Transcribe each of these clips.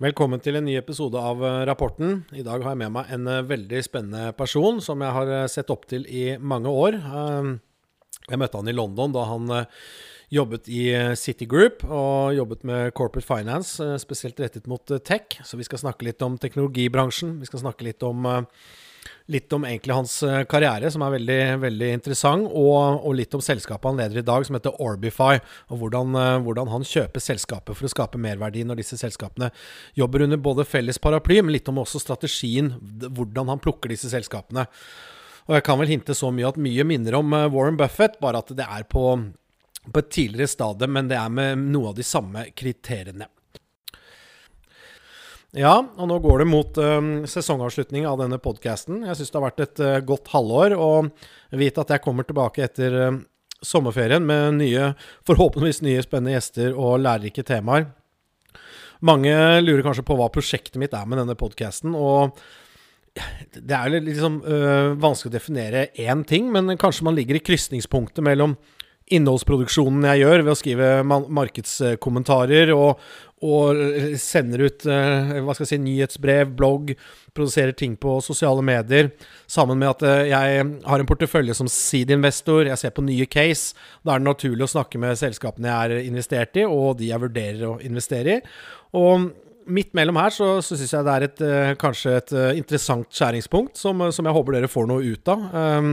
Velkommen til en ny episode av eh, Rapporten. I dag har jeg med meg en eh, veldig spennende person som jeg har eh, sett opp til i mange år. Jeg møtte han i London da han jobbet i City Group og jobbet med corporate finance, spesielt rettet mot tech. Så vi skal snakke litt om teknologibransjen. Vi skal snakke litt om Litt om egentlig hans eh, karriere, som er veldig, veldig interessant, og, og litt om selskapet han leder i dag, som heter Orbify, og hvordan, eh, hvordan han kjøper selskaper for å skape merverdi når disse selskapene jobber under både felles paraply, men litt om også strategien, hvordan han plukker disse selskapene. Og jeg kan vel hinte så mye at mye minner om eh, Warren Buffett, bare at det er på, på et tidligere stadium, men det er med noe av de samme kriteriene. Ja, og nå går det mot um, sesongavslutning av denne podkasten. Jeg syns det har vært et uh, godt halvår, og vite at jeg kommer tilbake etter uh, sommerferien med nye, forhåpentligvis nye spennende gjester og lærerike temaer. Mange lurer kanskje på hva prosjektet mitt er med denne podkasten, og det er liksom uh, vanskelig å definere én ting, men kanskje man ligger i krysningspunktet mellom innholdsproduksjonen jeg gjør ved å skrive markedskommentarer og, og sender ut jeg si, nyhetsbrev, blogg, produserer ting på sosiale medier, sammen med at øh, jeg har en portefølje som seed-investor, jeg ser på nye case. Da er det naturlig å snakke med selskapene jeg er investert i, og de jeg vurderer å investere i. Og midt mellom her så, så syns jeg det er et, eh, kanskje et eh, interessant skjæringspunkt som, som jeg håper dere får noe ut av. Um,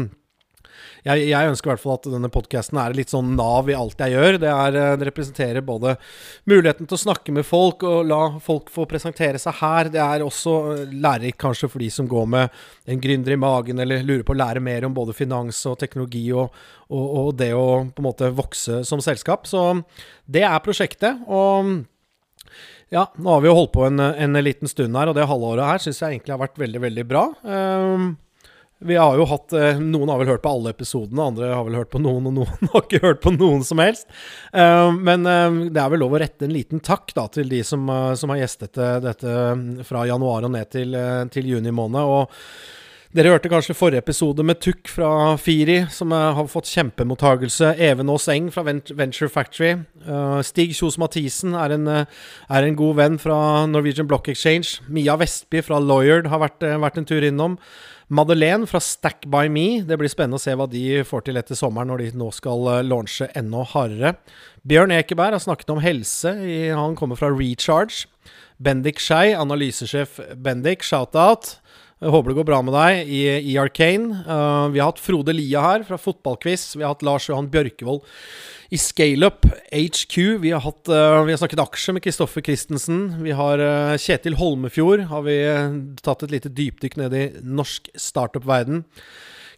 jeg, jeg ønsker i hvert fall at denne podkasten er litt sånn nav i alt jeg gjør. Det, er, eh, det representerer både muligheten til å snakke med folk og la folk få presentere seg her. Det er også eh, lærerikt kanskje for de som går med en gründer i magen eller lurer på å lære mer om både finans og teknologi og, og, og det å på en måte vokse som selskap. Så det er prosjektet. og ja, nå har vi jo holdt på en, en liten stund her, og det halvåret her syns jeg egentlig har vært veldig, veldig bra. Ehm, vi har jo hatt eh, Noen har vel hørt på alle episodene, andre har vel hørt på noen, og noen har ikke hørt på noen som helst. Ehm, men eh, det er vel lov å rette en liten takk da til de som, eh, som har gjestet eh, dette fra januar og ned til, eh, til juni måned. og dere hørte kanskje forrige episode med Tuk fra Firi, som har fått kjempemottagelse. Even Aas Eng fra Venture Factory. Eh, Stig Kjos Mathisen er en, eh, er en god venn fra Norwegian Block Exchange. Mia Vestby fra Lawyard har vært, eh, vært en tur innom. Madeleine fra Stack by Me. Det blir spennende å se hva de får til etter sommeren, når de nå skal launche enda hardere. Bjørn Ekeberg har snakket om helse. Han kommer fra Recharge. Bendik Skei, analysesjef Bendik, shout-out. Jeg håper det går bra med deg i, i Arcane. Uh, vi har hatt Frode Lia her fra Fotballquiz. Vi har hatt Lars Johan Bjørkevold i Scaleup HQ. Vi har, hatt, uh, vi har snakket aksjer med Kristoffer Christensen. Vi har uh, Kjetil Holmefjord. Har vi tatt et lite dypdykk ned i norsk startup-verden.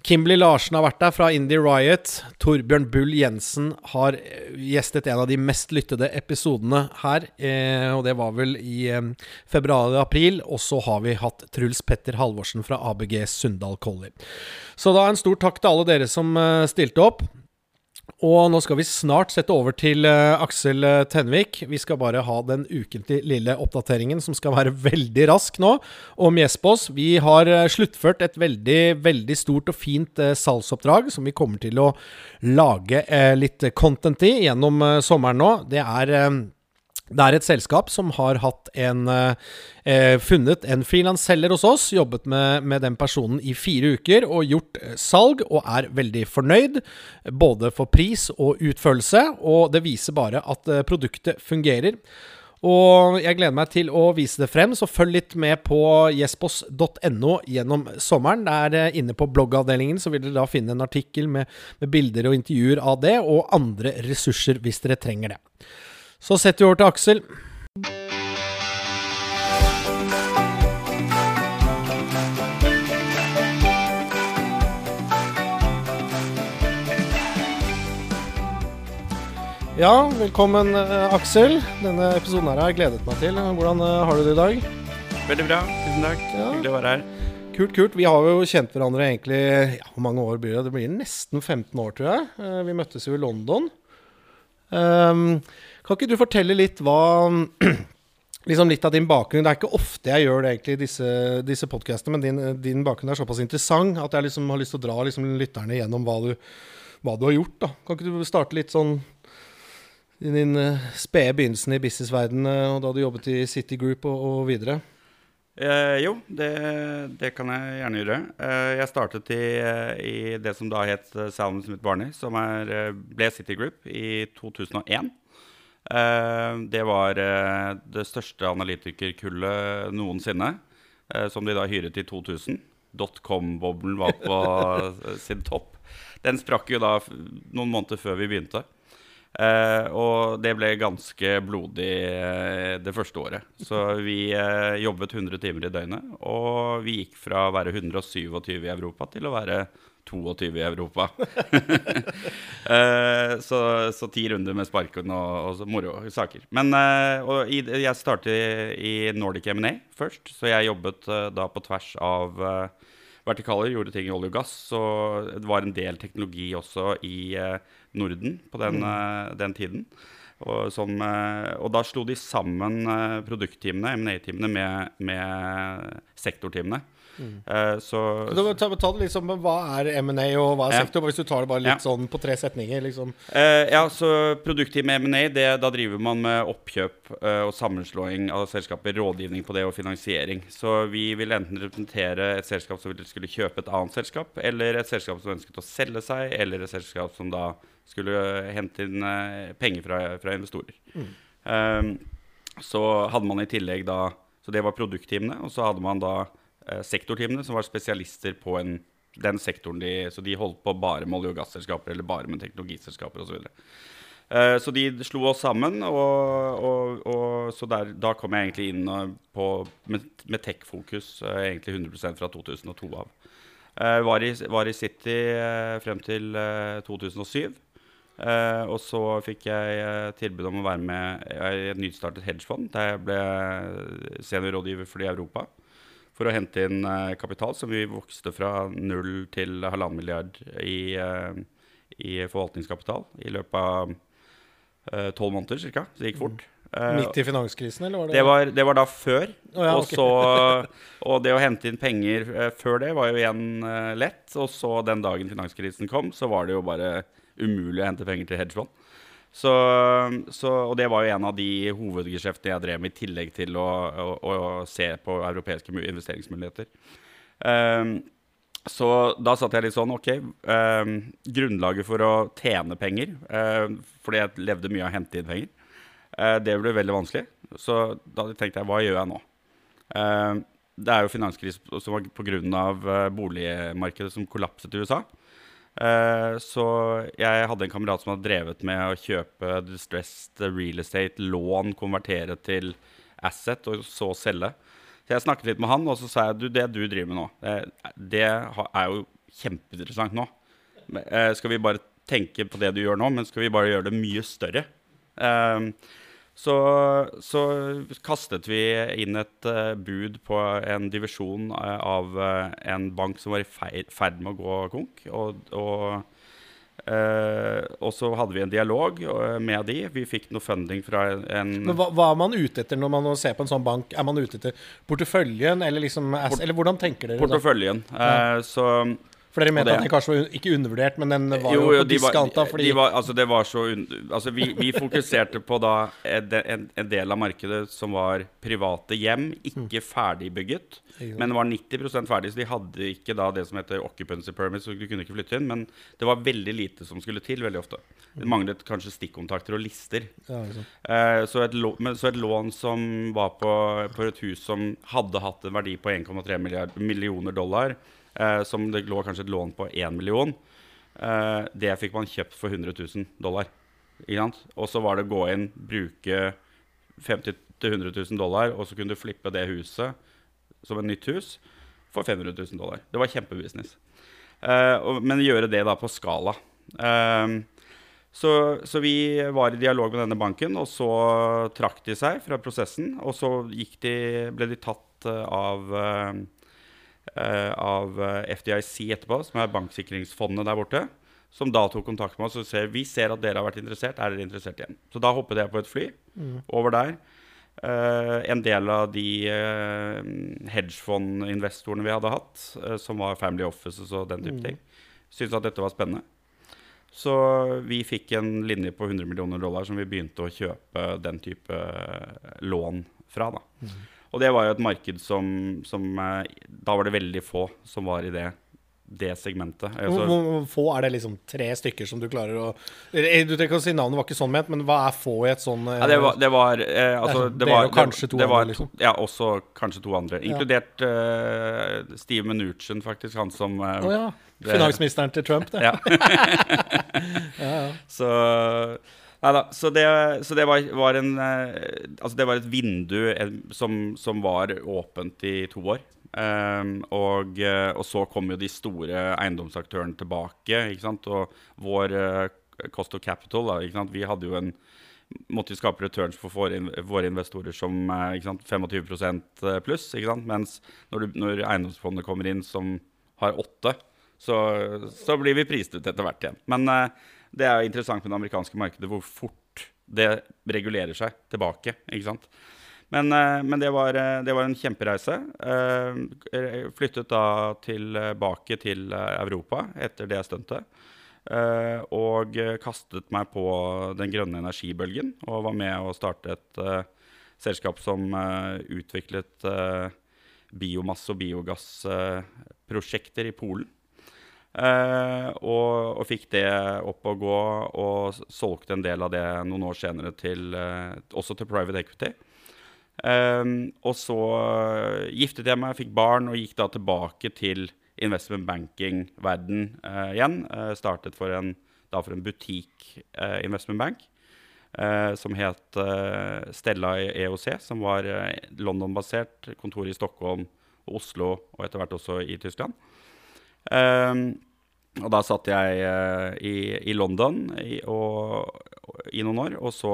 Kimberly Larsen har vært der fra Indie Riot. Torbjørn Bull Jensen har eh, gjestet en av de mest lyttede episodene her. Eh, og det var vel i eh, februar-april. Og så har vi hatt Truls Petter Halvorsen fra ABG Sundal Collie. Så da en stor takk til alle dere som eh, stilte opp. Og nå skal vi snart sette over til eh, Aksel eh, Tenvik. Vi skal bare ha den ukentlige lille oppdateringen som skal være veldig rask nå, om Jespos. Vi har eh, sluttført et veldig, veldig stort og fint salgsoppdrag som vi kommer til å lage litt content i gjennom sommeren nå. Det er det er et selskap som har en eh, eh, funnet en frilansselger hos oss, jobbet med, med den personen i fire uker og gjort eh, salg, og er veldig fornøyd. Både for pris og utførelse, og det viser bare at eh, produktet fungerer. Og jeg gleder meg til å vise det frem, så følg litt med på jespos.no gjennom sommeren. Der inne på bloggavdelingen så vil dere da finne en artikkel med, med bilder og intervjuer av det, og andre ressurser hvis dere trenger det. Så setter vi over til Aksel. Ja, velkommen eh, Aksel. Denne episoden her har jeg gledet meg til. Hvordan eh, har du det i dag? Veldig bra. Tusen takk. Ja. Hyggelig å være her. Kult, kult. Vi har jo kjent hverandre egentlig ja, Hvor mange år blir det? Det blir nesten 15 år, tror jeg. Eh, Vi møttes jo i London. Ehm, kan ikke du fortelle litt hva Liksom litt av din bakgrunn. Det er ikke ofte jeg gjør det egentlig i disse, disse podkastene, men din, din bakgrunn er såpass interessant at jeg liksom har lyst til å dra liksom lytterne gjennom hva du, hva du har gjort. da. Kan ikke du starte litt sånn i din uh, spede begynnelsen i businessverdenen uh, og da du jobbet i City Group og, og videre? Eh, jo, det, det, kan jeg gjerne gjøre. Eh, jeg startet i, i, det som da het Salmon Smith Barney, som er, ble City Group i 2001. Eh, det var eh, det største analytikerkullet noensinne, eh, som de da hyret i 2000. Dotcom-boblen var på sin topp. Den sprakk jo da noen måneder før vi begynte. Og det ble ganske blodig det første året. Så vi jobbet 100 timer i døgnet. Og vi gikk fra å være 127 i Europa til å være 22 i Europa. så, så, ti runder med sparken og, og moro saker. Men i, jeg startet i Nordic M&A først, så jeg jobbet da på tvers av vertikaler, gjorde ting i olje og gass. Så det var en del teknologi også i Norden på den, mm. Den tiden. Og, som, og, da slo de sammen produktteamene, M&A-teamene, med, med sektorteamene. Mm. Uh, så, ta, ta, det liksom, Hva er M&A og hva er ja. sektor? Hvis du tar det bare litt ja. sånn på tre setninger. Liksom. Uh, ja, så Produktteam M&A, da driver man med oppkjøp uh, og sammenslåing av selskaper, rådgivning på det og finansiering. Så vi vil enten representere et selskap som skulle kjøpe et annet selskap, eller et selskap som ønsket å selge seg, eller et selskap som da skulle hente inn penger fra, fra investorer. Mm. Um, så hadde man i tillegg da Så det var produktteamene. Og så hadde man da sektorteamene, som var spesialister på en, den sektoren de Så de holdt på bare med olje- og gasselskaper eller bare med teknologiselskaper osv. Uh, så de slo oss sammen, og, og, og så der, da kom jeg egentlig inn på, med, med tech-fokus uh, egentlig 100% fra 2002 av. Var, i, var, i, City frem til 2007. Uh, og så fikk jeg tilbud om å være med i et nystartet hedgefond, der jeg ble seniorrådgiver for det i Europa. For å hente inn uh, kapital som vi vokste fra null til halvannen milliard i, i, forvaltningskapital i løpet av tolv måneder ca. Så det gikk fort. Midt i finanskrisen, eller var det Det var, det var da før. Oh, ja, okay. og, og det å hente inn penger før det var jo igjen lett. Og så den dagen finanskrisen kom, så var det jo bare umulig å hente penger til hedgefond. Så, så, og det var jo en av de hovedgeskjeftene jeg drev med, i tillegg til å, å, å se på europeiske investeringsmuligheter. Um, så da satt jeg litt sånn OK. Um, grunnlaget for å tjene penger, uh, fordi jeg levde mye av å hente inn penger, uh, det ble veldig vanskelig. Så da tenkte jeg hva gjør jeg nå? Uh, det er jo finanskrise som var pga. Uh, boligmarkedet som kollapset i USA. Eh, så jeg hadde en kamerat som hadde drevet med å kjøpe distressed real estate, lån, konvertere til asset, og så selge. Så jeg snakket litt med han, og så sa jeg du, det du driver med nå, det, er jo kjempeinteressant nå. Uh, skal vi bare tenke på det du gjør nå, men skal vi bare gjøre det mye større? Så, så, kastet vi inn et uh, bud på en divisjon uh, av uh, en bank som var i ferd med å gå konk. Og, og, og, så hadde vi en dialog med de. Vi fikk noe funding fra en Men hva, hva, er man ute etter når man ser på en sånn bank? Er man ute etter porteføljen, eller, liksom, eller hvordan tenker dere? Porteføljen. Ja. så for dere mente at den kanskje var ikke undervurdert, men den var jo, jo på diskanta fordi de var, altså det var så altså vi, vi, fokuserte på da en, en, del av markedet som var private hjem, ikke ferdigbygget. Men var 90 ferdig, så de hadde ikke da det som heter occupancy permit, så du kunne ikke flytte inn. Men det var veldig lite som skulle til, veldig ofte. Det manglet kanskje stikkontakter og lister. Ja, uh, så, et men, så, et lån som var på, på, et hus som hadde hatt en verdi på 1,3 millioner dollar eh, som det lå kanskje et lån på 1 million. Eh, det fikk man kjøpt for 100 000 dollar. Og så var det å gå inn, bruke 50 000-100 000 dollar, og så kunne du flippe det huset som et nytt hus for 500 000 dollar. Det var kjempebusiness. Eh, men gjøre det da på skala. Eh, så, så, vi var i dialog med denne banken, og så trakk de seg fra prosessen. Og så de, ble de tatt uh, av Eh, av eh, FDIC etterpå, som er banksikringsfondet der borte. Som da tok kontakt med oss og sa vi ser at dere har vært interessert. Er dere interessert igjen? Så da hoppet jeg på et fly mm. over der. Uh, en del av de uh, hedgefondinvestorene vi hadde hatt, uh, som var Family Offices og den type mm. ting, syntes at dette var spennende. Så vi fikk en linje på 100 millioner dollar som vi begynte å kjøpe den type eh, lån fra. da. Mm. Og det var jo et marked som, som, Da var det veldig få som var i det det segmentet. Altså, hvor, få er det liksom tre stykker som du klarer å Du trenger ikke å si navnet, var ikke sånn ment, men hva er få i et sånn ja, Det var, det var eh, altså, det, det var, kanskje to det, andre, liksom? Ja, også kanskje to andre. Inkludert ja. uh, Steve Mnuchin, faktisk. Han som uh, oh, ja. Finansministeren til Trump, det. ja. ja, ja. Så Nei da. Så det, så det var, var, en Altså, det var et vindu som, som var åpent i to år. Um, og, eh, og, så kom jo de store eiendomsaktørene tilbake. ikke sant? Og vår uh, cost of capital da, ikke sant? Vi hadde jo en måtte jo skape returns for våre investorer som sant? 25 pluss. Mens når, når eiendomsfondet kommer inn som har åtte, så, så, blir vi prist ut etter hvert igjen. Men det er jo interessant med det amerikanske markedet hvor fort det regulerer seg tilbake. ikke sant? Men, eh, men det, var, eh, det, var, en kjempereise. Eh, flyttet da tilbake til Europa etter det stuntet. Og kastet meg på den grønne energibølgen og var med å starte et selskap som utviklet biomasse- og biogassprosjekter i Polen. Uh, og, og, fikk det opp å gå, og solgte en del av det noen år senere til, uh, også til private equity. Um, og så giftet jeg meg, fikk barn og gikk da tilbake til investment banking-verden uh, igjen. Startet for en, da en butikk-investment bank som het Stella EOC, som var London-basert. Kontor i Stockholm og Oslo, og etter hvert også i Tyskland. Um, og da satt jeg i, i, London i, og, i noen år, og så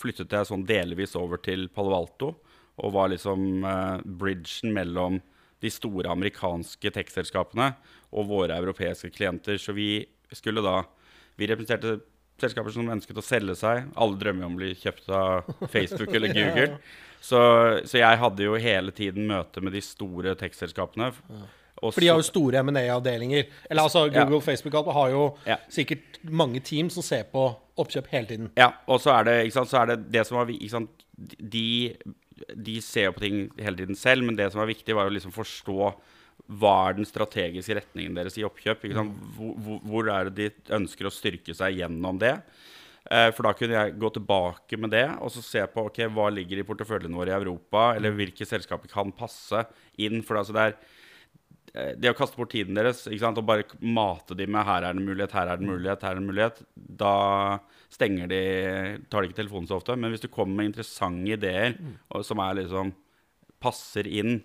flyttet jeg sånn delvis over til Palo Alto og var liksom uh, bridgen mellom de store amerikanske tech-selskapene og våre europeiske klienter. Så vi skulle da Vi representerte selskaper som ønsket å selge seg. Alle drømmer om å bli kjøpt av Facebook eller Google. Så, så, jeg hadde jo hele tiden møte med de store tech-selskapene. For de har jo store M&A-avdelinger. Eller altså Google ja. Facebook har jo ja. sikkert mange team som ser på oppkjøp hele tiden. Ja, og så er det, sant, så er det, det som var de, de, ser jo på ting hele tiden selv, men det som var viktig, var å liksom forstå hva er den strategiske retningen deres i oppkjøp? Hvor, hvor, er det de ønsker å styrke seg gjennom det? Eh, for da kunne jeg gå tilbake med det og så se på okay, hva ligger i porteføljen vår i Europa, eller hvilke selskaper kan passe inn. For altså det er det å kaste bort tiden deres og bare mate dem med 'her er det en mulighet, her er det en mulighet', her er det en mulighet, da stenger de, tar de ikke telefonen så ofte. Men hvis du kommer med interessante ideer mm. som er liksom passer inn,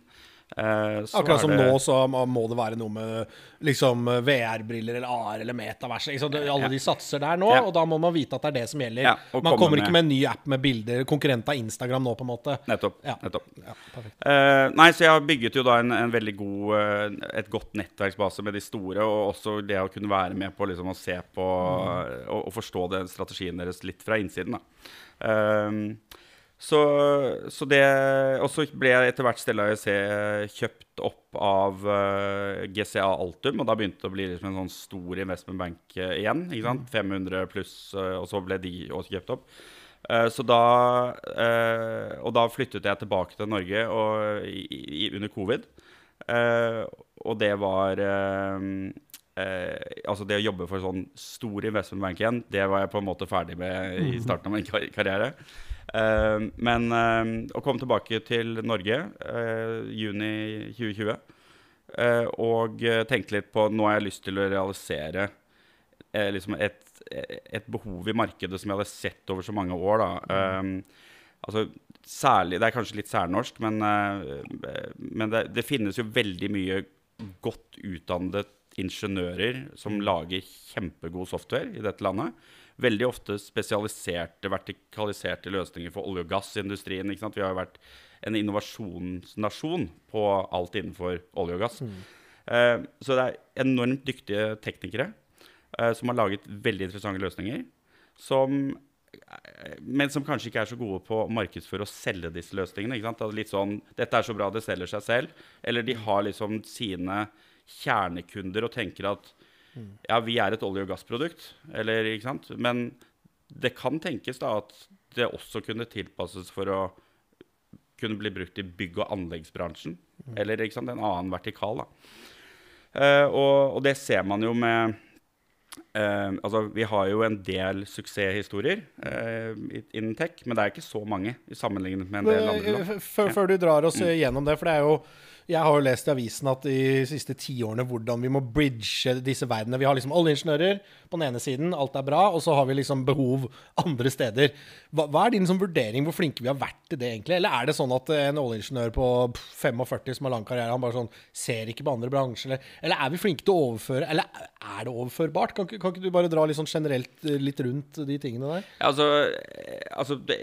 Akkurat som det... nå, så må det være noe med liksom VR-briller eller AR eller metavers. Alle ja. de satser der nå, ja. og da må man vite at det er det som gjelder. Ja, man kommer med... ikke med en ny app med bilder, konkurrent av Instagram nå, på en måte. Nettopp. nettopp. Uh, nei, så jeg har bygget jo da en, en veldig god uh, et godt nettverksbase med de store, og også det å kunne være med på liksom, å se på mm. og, og, forstå den strategien deres litt fra innsiden. da. Uh, så, så det Og så ble jeg etter hvert Stella IC kjøpt opp av uh, eh, GCA Altum, og da begynte det å bli liksom en sånn stor investmentbank uh, igjen. ikke sant? 500 mm. pluss, uh, og så ble de også kjøpt opp. så da Og da flyttet jeg tilbake til Norge og, i, i, under covid. og det var altså det å jobbe for sånn stor investmentbank igjen, det var jeg på en måte ferdig med i mm. starten av min karriere. Uh, men uh, å komme tilbake til Norge uh, juni 2020 og tenke litt på Nå har jeg lyst til å realisere liksom et, et, behov i markedet som jeg hadde sett over så mange år. Mm. altså særlig, Det er kanskje litt særnorsk, men, men det, det, finnes jo veldig mye godt utdannet ingeniører som mm. lager kjempegod software i dette landet veldig ofte spesialiserte, vertikaliserte løsninger for olje- og gassindustrien. Ikke sant? Vi har jo vært en innovasjonsnasjon på alt innenfor olje og gass. Mm. Eh, så det er enormt dyktige teknikere eh, som har laget veldig interessante løsninger. Som, eh, men som kanskje ikke er så gode på å markedsføre og selge disse løsningene. Ikke sant? Litt sånn 'Dette er så bra, det selger seg selv.' Eller de har liksom sine kjernekunder og tenker at Ja, vi er et olje- og gassprodukt, eller, ikke sant? men det kan tenkes da at det også kunne tilpasses for å kunne bli brukt i bygg- og anleggsbransjen. Mm. Eller ikke sant, en annen vertikal. da. Uh, og, og, det ser man jo med uh, altså, Vi har jo en del suksesshistorier uh, innen tech, men det er ikke så mange i sammenlignet med en del andre land. Før, før du drar oss mm. gjennom det, for det er jo jeg har jo lest i avisen at de siste tiårene hvordan vi må bridge disse verdenene. Vi har liksom oljeingeniører på den ene siden, alt er bra, og så har vi liksom behov andre steder. Hva, hva er din sånn vurdering, hvor flinke vi har vært til det, egentlig? Eller er det sånn at en oljeingeniør på 45 som har lang karriere, han bare sånn ser ikke på andre bransjer? Eller, eller er vi flinke til å overføre? Eller er det overførbart? Kan, kan ikke du bare dra litt sånn generelt eh, litt rundt de tingene der? Ja, altså, eh, altså det,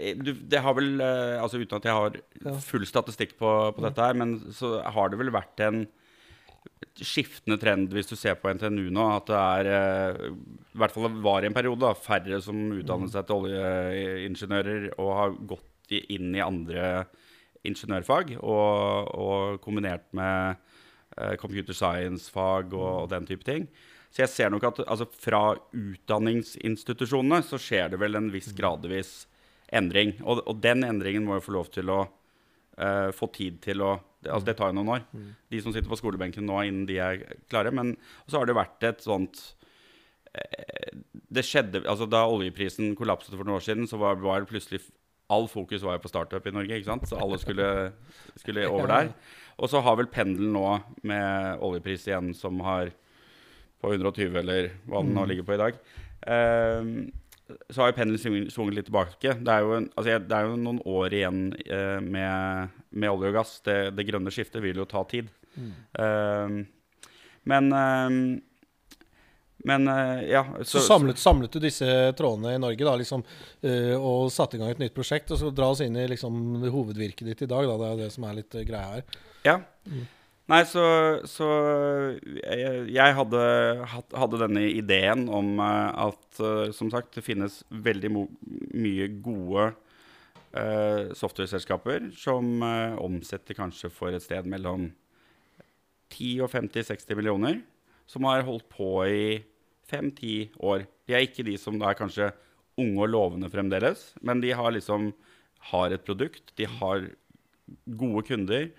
det, har vel eh, Altså uten at jeg har full statistikk på, på dette her, men så har det vel vært en skiftende trend hvis du ser på NTNU nå, at det er I hvert fall var i en periode da, færre som utdannet seg til oljeingeniører og har gått inn i andre ingeniørfag og, og kombinert med computer science-fag og, og, den type ting. Så jeg ser nok at altså, fra utdanningsinstitusjonene så skjer det vel en viss gradvis endring. Og, og den endringen må jo få lov til å uh, få tid til å det, altså, det tar jo noen år. Mm. De som sitter på skolebenken nå, innen de er klare. Men så har det vært et sånt eh, Det skjedde altså Da oljeprisen kollapset for noen år siden, så var, var det plutselig All fokus var jo på startup i Norge, ikke sant? så alle skulle, skulle over der. Og så har vel pendelen nå, med oljepris igjen som har på 120, eller hva den nå mm. ligger på i dag, eh, så har jo pendelen svunget litt tilbake. Det er jo, en, altså, det er jo noen år igjen eh, med, med, olje og gass. Det, det, grønne skiftet vil jo ta tid. Mm. Uh, men uh, men uh, ja Så, så samlet, samlet, du disse trådene i Norge da, liksom, og satte i gang et nytt prosjekt? Og så dra oss inn i liksom, hovedvirket ditt i dag. Da. Det er det som er litt greia her. Ja. Mm. Nei, så, så jeg, jeg hadde, hadde, denne ideen om uh, at uh, som sagt, det finnes veldig mye gode uh, software-selskaper som omsetter kanskje for et sted mellom 10 og 50-60 millioner, som har holdt på i 5-10 år. De er ikke de som er kanskje unge og lovende fremdeles, men de har liksom har et produkt, de har gode kunder.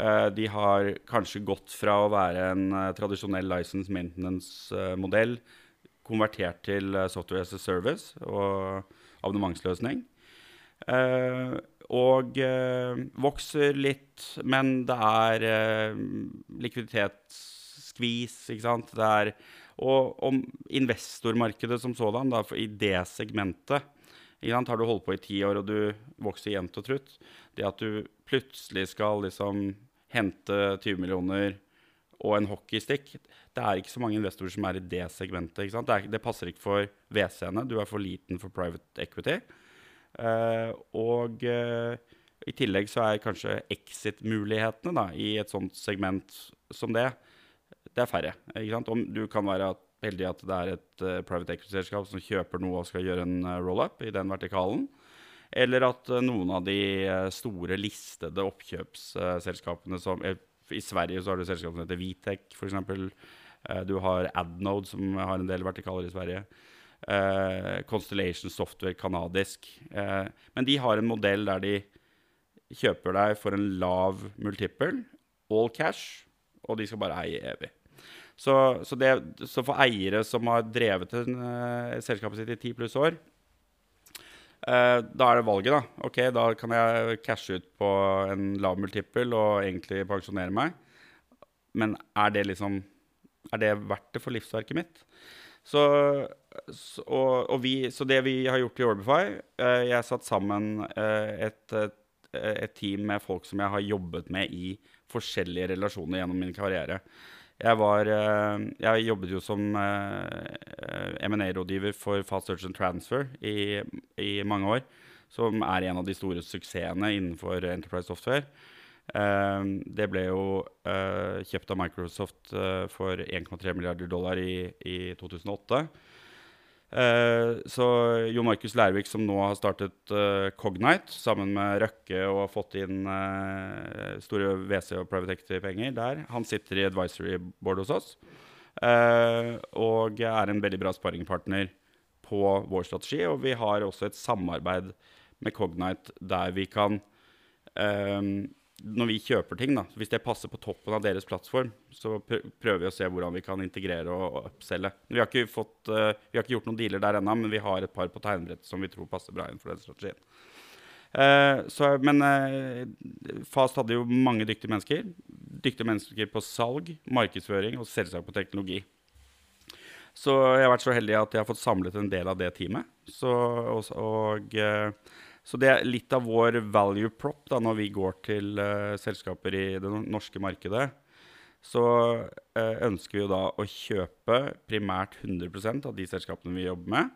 Eh, de har kanskje gått fra å være en uh, tradisjonell license maintenance-modell konvertert til uh, software as a service og abonnementsløsning. og vokser litt, men det er likviditetsskvis, ikke sant. Det er, og om investormarkedet som sådan, da, i det segmentet Har du holdt på i ti år og du vokser jevnt og trutt, det at du plutselig skal liksom hente 20 millioner og en hockeystick Det er ikke så mange investorer som er i det segmentet. Det, er, det, passer ikke for WC-ene. Du er for liten for private equity. Uh, og uh, i tillegg så er kanskje exit-mulighetene i et sånt segment som det, det er færre. Om du kan være heldig at det er et uh, private equity-selskap som kjøper noe og skal gjøre en roll-up i den vertikalen. Eller at eh, noen av de eh, store listede oppkjøpsselskapene som eh, I Sverige så har du selskap som heter Vitek, f.eks. Du har Adnode, som har en del vertikaler i Sverige. Constellation Software kanadisk. men de har en modell der de kjøper deg for en lav multiple, all cash, og de skal bare eie evig. Så, så, det, så for eiere som har drevet en, selskapet sitt i ti pluss år, Uh, da er det valget, da. Ok, da kan jeg cashe ut på en lav multiple og egentlig pensjonere meg. Men er det liksom Er det verdt det for livsverket mitt? Så, så, og, og vi, så det vi har gjort i Orbify uh, Jeg satt sammen uh, et, et, et, team med folk som jeg har jobbet med i forskjellige relasjoner gjennom min karriere. Jeg, var, eh, jeg jobbet jo som eh, M&A-rådgiver for Fast Search and Transfer i, i, mange år. Som er en av de store suksessene innenfor Enterprise Software. Eh, det ble jo kjøpt av Microsoft for 1,3 milliarder dollar i, i 2008. Uh, så Jo Markus Lærvik, som nå har startet uh, Cognite sammen med Røkke og har fått inn uh, store WC og Private Equity-penger der, han sitter i advisory board hos oss. Uh, og er en veldig bra sparringpartner på vår strategi. Og vi har også et samarbeid med Cognite der vi kan um, Når vi kjøper ting, da, hvis det passer på toppen av deres plattform, så prøver vi å se hvordan vi kan integrere og, upselle. Vi har, fått, uh, vi har ikke, gjort noen dealer der ennå, men vi har et par på tegnebrettet som vi tror passer bra inn for den strategien. Uh, så, men uh, Fast hadde jo mange dyktige mennesker. Dyktige mennesker på salg, markedsføring og selvsagt på teknologi. Så jeg har vært så heldig at jeg har fått samlet en del av det teamet. Så, og, og, så det er litt av vår value prop da, når vi går til uh, selskaper i det norske markedet. Så uh, ønsker vi jo da å kjøpe primært 100% av de selskapene vi jobber med.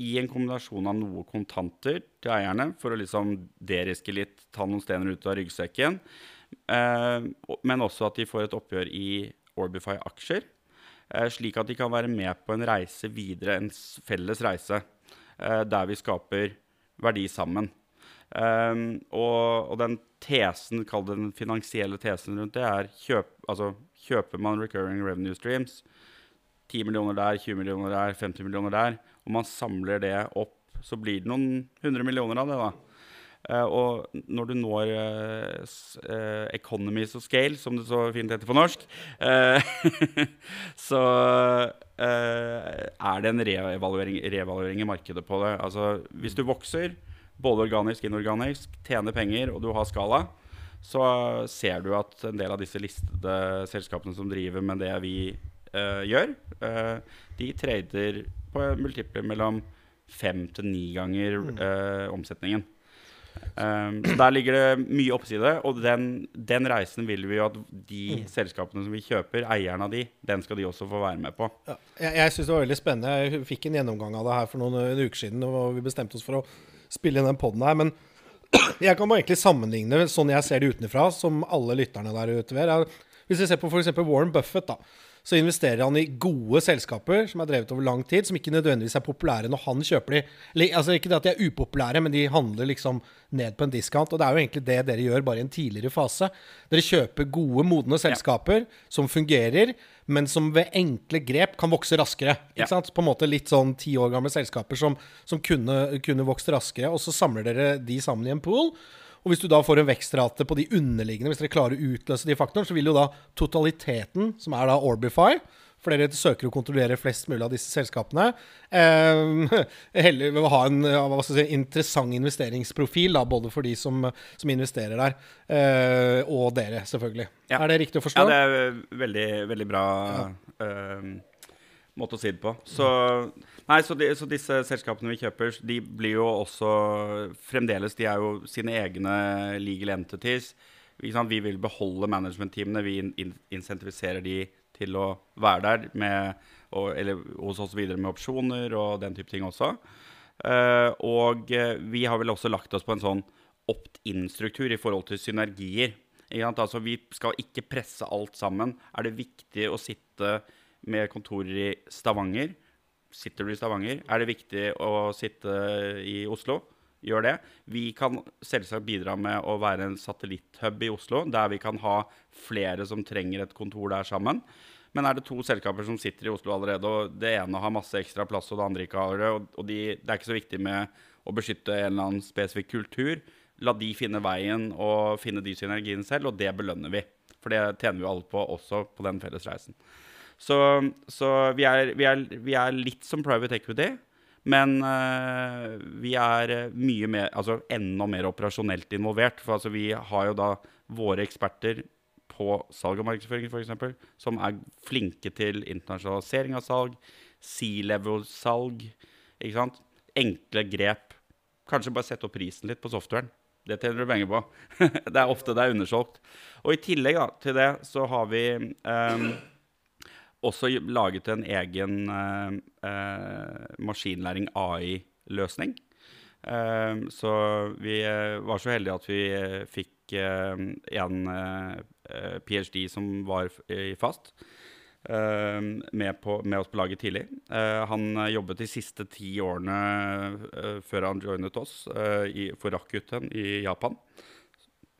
I en kombinasjon av noe kontanter til eierne for å liksom deriske litt, ta noen stener ut av ryggsekken. Uh, men også at de får et oppgjør i Orbify-aksjer. Slik at de kan være med på en reise videre, en felles reise, der vi skaper verdi sammen. Um, og, og, den tesen, kall den finansielle tesen rundt det, er kjøp, altså, kjøper man recurring revenue streams, 10 millioner der, 20 millioner der, 50 millioner der, og man samler det opp, så blir det noen hundre millioner av det. da. Uh, og når du når uh, uh, economies of scale, som det så fint heter på norsk, så er det en reevaluering, re i markedet på det. Altså, hvis du vokser, både organisk og inorganisk, tjener penger og du har skala, så ser du at en del av disse listede selskapene som driver med det vi gjør, de trader på multipler mellom fem til ni ganger omsetningen. Um, så Der ligger det mye oppside, og den, den, reisen vil vi jo at de mm. selskapene som vi kjøper, eierne av de, den skal de også få være med på. Ja, jeg jeg syns det var veldig spennende. Jeg fikk en gjennomgang av det her for noen uker siden, og vi bestemte oss for å spille inn den poden her. Men jeg kan bare egentlig sammenligne sånn jeg ser det utenfra, som alle lytterne der ute ved. Hvis vi ser på f.eks. Warren Buffett, da så investerer han i gode selskaper som er drevet over lang tid, som ikke nødvendigvis er populære når han kjøper de. Altså Ikke det at de er upopulære, men de handler liksom ned på en diskant. Og det er jo egentlig det dere gjør, bare i en tidligere fase. Dere kjøper gode, modne selskaper ja. som fungerer, men som ved enkle grep kan vokse raskere. Ikke ja. sant? På en måte litt sånn ti år gamle selskaper som, som kunne, kunne vokst raskere. Og så samler dere de sammen i en pool. Og hvis du da får en vekstrate på de underliggende, hvis dere klarer å utløse de faktorene, så vil jo da totaliteten, som er da Orbify for dere søker å kontrollere flest mulig av disse selskapene. Eh, heller vil ha en si, interessant investeringsprofil, da, både for de som, som investerer der, eh, og dere, selvfølgelig. Ja. Er det riktig å forstå? Ja, det er veldig, veldig bra ja. uh, måte å si det på. Så Nei, så, de, så, disse selskapene vi kjøper, de blir jo også fremdeles De er jo sine egne legal entities. Vi vil beholde management-teamene. Vi in insentiviserer de til å være der, med, og, eller hos oss videre med opsjoner og den type ting også. Uh, og uh, vi har vel også lagt oss på en sånn opt-in-struktur i forhold til synergier. Altså, vi skal ikke presse alt sammen. Er det viktig å sitte med kontorer i Stavanger? Sitter du i Stavanger? Er det viktig å sitte i Oslo? Gjør det. Vi kan selvsagt bidra med å være en satellitthub i Oslo, der vi kan ha flere som trenger et kontor der sammen. Men er det to selskaper som sitter i Oslo allerede, og det ene har masse ekstra plass, og det andre ikke har det, og de, det er ikke så viktig med å beskytte en eller annen spesifikk kultur, la de finne veien og finne de synergiene selv, og det belønner vi. For det tjener vi alle på, også på den felles reisen. Så, så vi, er, vi, er, vi, er, litt som private equity, men uh, vi er mye mer, altså enda mer operasjonelt involvert. For altså, vi har jo da våre eksperter på salg og markedsføring, f.eks., som er flinke til internasjonalisering av salg, C-level-salg. ikke sant? Enkle grep. Kanskje bare sette opp prisen litt på softwaren. Det tjener du penger på. det er ofte det er undersolgt. Og i tillegg da, til det så har vi um, også laget en egen uh, uh, maskinlæring AI-løsning. Uh, så vi var så heldige at vi fikk en ph.d. som var i fast. Med, på, med, oss på laget tidlig. han jobbet de siste ti årene før han joinet oss i, for Rakuten i Japan.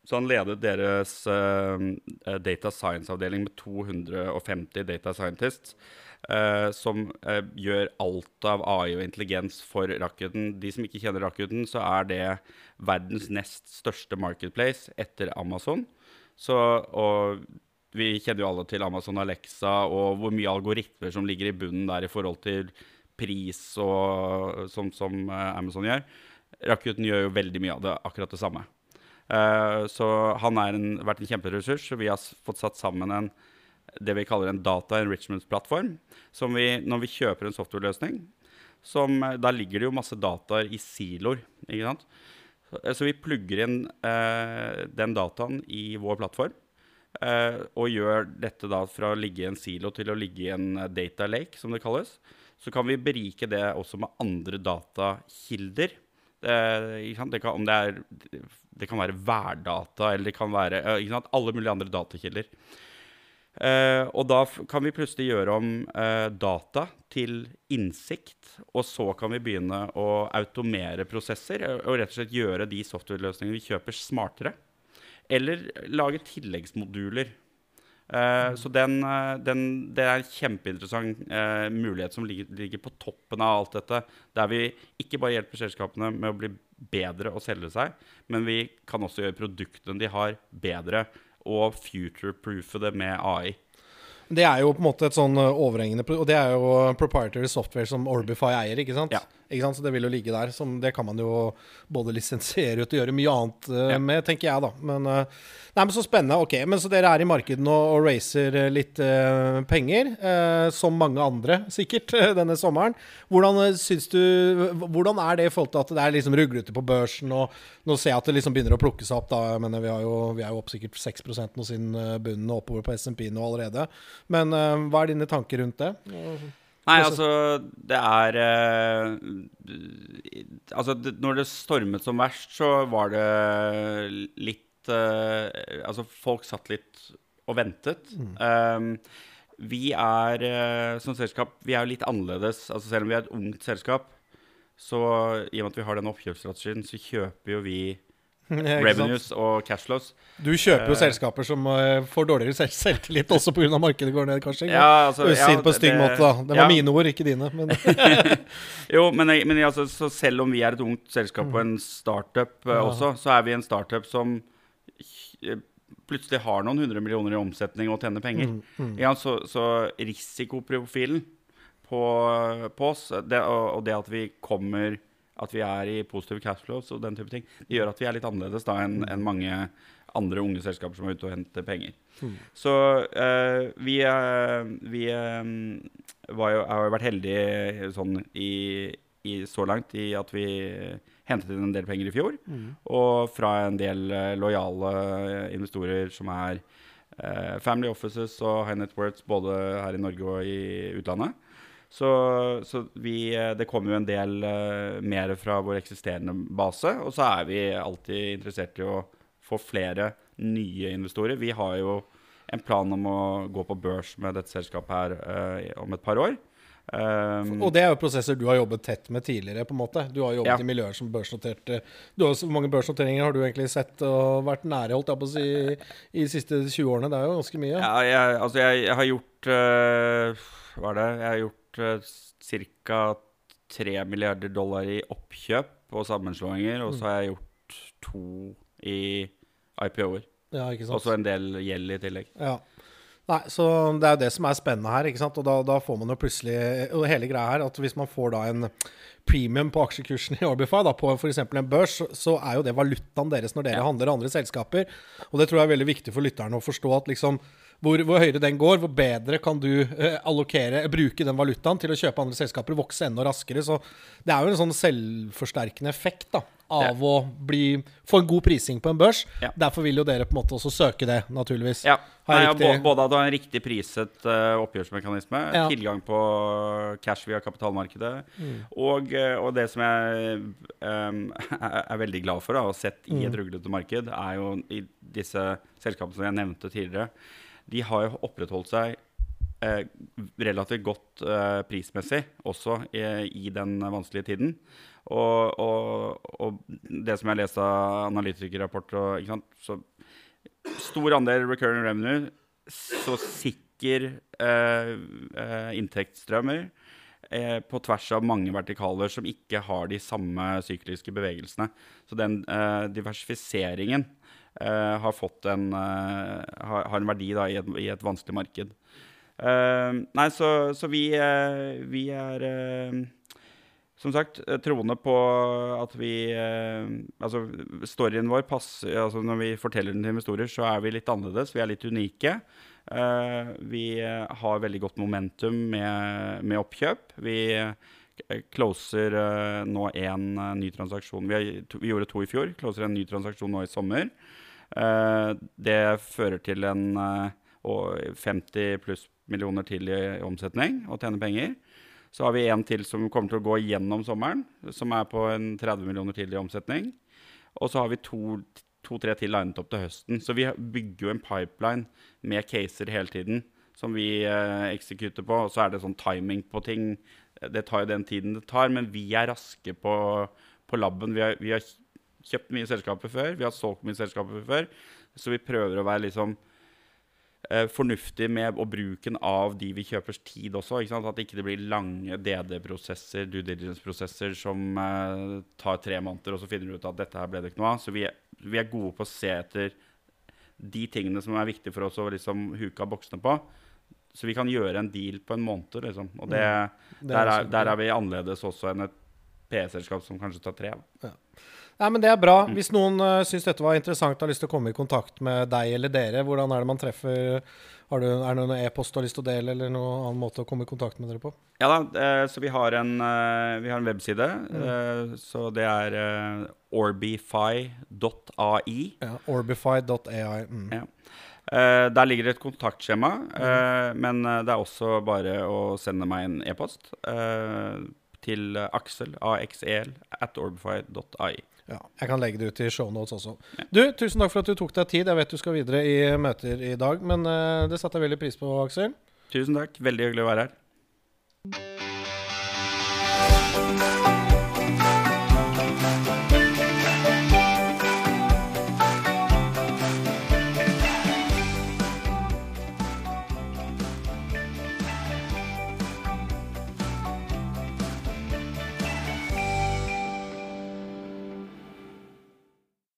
Så han ledet deres uh, data science-avdeling med 250 data scientists. Uh, som uh, gjør alt av AI og intelligens for Rakuten. De som ikke kjenner Rakuten, så er det verdens nest største marketplace etter Amazon. Så, og vi kjenner jo alle til Amazon Alexa og hvor mye algoritmer som ligger i bunnen der i forhold til pris og sånn som Amazon gjør. Rakuten gjør jo veldig mye av det akkurat det samme. Uh, så han har vært en kjemperessurs. Så vi har fått satt sammen en, det vi kaller en data enrichment-plattform. Når vi kjøper en software-løsning, som, eh, da ligger det jo masse dataer i siloer. ikke sant? Så, eh, vi plugger inn eh, den dataen i vår plattform. Eh, og gjør dette da fra å ligge i en silo til å ligge i en data lake, som det kalles. Så kan vi berike det også med andre datakilder. Det, det, kan, er, det kan være værdata, eller det kan være alle mulige andre datakilder. Uh, og da kan vi plutselig gjøre om uh, data til innsikt. Og så kan vi begynne å automere prosesser og rett og slett gjøre de software-løsningene vi kjøper, smartere. Eller lage tilleggsmoduler Uh, så den, uh, den, det er en kjempeinteressant uh, mulighet som ligger, ligger, på toppen av alt dette. Der vi ikke bare hjelper selskapene med å bli bedre og selge seg, men vi kan også gjøre produktene de har, bedre. Og future-proofe det med AI. Det er jo på en måte et sånn overhengende Og det er jo proprietary software som Orbify eier, ikke sant? Ja. Så det vil jo ligge der. Som, det kan man jo både lisensiere ut og gjøre mye annet uh, ja. med, tenker jeg, da. Men, uh, nei, men så spennende. Ok, men så dere er i markedet nå og racer litt uh, penger, som mange andre sikkert, denne sommeren. Hvordan syns du Hvordan er det i forhold til at det er liksom ruglete på børsen, og nå ser jeg at det liksom begynner å plukke seg opp, da. Jeg mener, vi, jo, vi er jo opp sikkert 6% nå siden bunnen og oppover på SMP nå allerede. Men hva er dine tanker rundt det? Nei, altså Det er eh, Altså, det, når det stormet som verst, så var det litt eh, Altså, folk satt litt og ventet. Mm. Um, vi er eh, som selskap Vi er jo litt annerledes. Altså Selv om vi er et ungt selskap, så i og med at vi har den oppkjøpsstrategien, så kjøper jo vi revenues og cashflows. Du kjøper jo uh, selskaper som uh, får dårligere selv selvtillit også pga. markedet går ned, kanskje? Ja, altså, ja, på en stygg måte, da. Det var ja. mine ord, ikke dine. Men. jo, men, men altså, selv om vi er et ungt selskap og en startup uh, også, så er vi en startup som plutselig har noen hundre millioner i omsetning og tjener penger. Mm, mm. Ja, så, så, risikoprofilen på, på oss, det, og, og det at vi kommer at vi er i positive cashflows og den type ting, det gjør at vi er litt annerledes da enn en mange andre unge selskaper som er ute og henter penger. Mm. Så uh, vi, uh, vi um, jo, har jo vært heldige sånn i, i, så langt i at vi hentet inn en del penger i fjor. Mm. Og fra en del uh, lojale investorer som er family offices og high net worths både her i Norge og i utlandet. Så, så vi, eh, det kommer jo en del uh, mer fra vår eksisterende base. Og så er vi alltid interessert i å få flere nye investorer. Vi har jo en plan om å gå på børs med dette selskapet her uh, om et par år. Um, og det er jo prosesser du har jobbet tett med tidligere. på en måte Du har jobbet ja. i miljøer som børsnotert Hvor mange børsnoteringer har du egentlig sett og vært nære holdt jeg på å si, i de siste 20 årene? Det er jo ganske mye. Ja, jeg, altså jeg, jeg har gjort uh, Hva er det? Jeg har gjort ca. 3 milliarder dollar i oppkjøp og sammenslåinger, og så har jeg gjort to i IPO-er. Ja, og så en del gjeld i tillegg. Ja. Nei, så Det er jo det som er spennende her. ikke sant? Og da, da får man jo plutselig og hele greia her, at hvis man får da en premium på aksjekursen i Orbify, da, på f.eks. en børs, så er jo det valutaen deres når dere ja. handler andre selskaper. Og det tror jeg er veldig viktig for lytterne å forstå at liksom hvor, hvor, høyere den går, hvor bedre kan du eh, allokere, bruke den valutaen til å kjøpe andre selskaper og vokse enda raskere. Så det er jo en sånn selvforsterkende effekt da, av ja. å bli, få en god prising på en børs. Ja. Derfor vil jo dere på en måte også søke det, naturligvis. Ja. Nei, både at du har en riktig priset uh, oppgjørsmekanisme, tilgang på cash via kapitalmarkedet, mm. og, uh, og, det som jeg um, er veldig glad for, da, og sett i et mm. ruglete marked, er jo i disse selskapene som jeg nevnte tidligere de har jo opprettholdt seg eh, relativt godt uh, prismessig også i, i, den vanskelige tiden. Og, og, og, det som jeg leste av analytikerrapporter, så stor andel recurring revenue, så sikker eh, uh, inntektsstrømmer eh, på tvers av mange vertikaler som ikke har de samme sykliske bevegelsene. Så den diversifiseringen har fått en, har, har en verdi da, i, et, i, et, vanskelig marked. nei, så, så vi, vi er som sagt, eh, troende på at vi eh, Altså, storyen vår passer altså Når vi forteller den til investorer, så er vi litt annerledes. Vi er litt unike. Eh, vi har veldig godt momentum med, med oppkjøp. Vi closer nå én ny transaksjon. Vi, har, vi, gjorde to i fjor. Closer en ny transaksjon nå i sommer. det fører til en 50 pluss millioner til i omsetning og tjene penger. Så har vi en til som kommer til å gå gjennom sommeren, som er på en 30 millioner til i omsetning. Og så har vi to-tre to, til linet opp til høsten. Så vi bygger jo en pipeline med caser hele tiden som vi eh, eksekuter på. Og så er det sånn timing på ting. Det tar jo den tiden det tar, men vi er raske på, på laben. Vi vi har kjøpt mye selskaper før, vi har solgt mye selskaper før. Så vi prøver å være liksom fornuftig med og bruken av de vi kjøpers tid også. Ikke sant? At det ikke blir lange DD-prosesser, due diligence-prosesser som eh, tar tre måneder, og så finner du ut at dette her ble det ikke noe av. Så vi er, vi er, gode på å se etter de tingene som er viktige for oss å liksom huke av boksene på. Så vi kan gjøre en deal på en måned, liksom. Og det, mm. det der, er, der, er, vi annerledes også enn et PE-selskap som kanskje tar tre. Ja. Nei, men Det er bra. Mm. Hvis noen uh, syns dette var interessant og har lyst til å komme i kontakt med deg eller dere, hvordan er det man treffer har du, Er det noen e-post du har lyst til å dele, eller noen annen måte å komme i kontakt med dere på? Ja da, uh, så vi har en, uh, vi har en webside. Mm. så det er orbify.ai. Ja, orbify.ai. Mm. Ja. der ligger det et kontaktskjema, mm. men det er også bare å sende meg en e-post til Aksel, AXEL, at orbify.ai. Ja, jeg kan legge det ut i shownotes også. Du, Tusen takk for at du tok deg tid. Jeg vet du skal videre i møter i dag, men uh, det satte jeg veldig pris på, Aksel. Tusen takk. Veldig hyggelig å være her.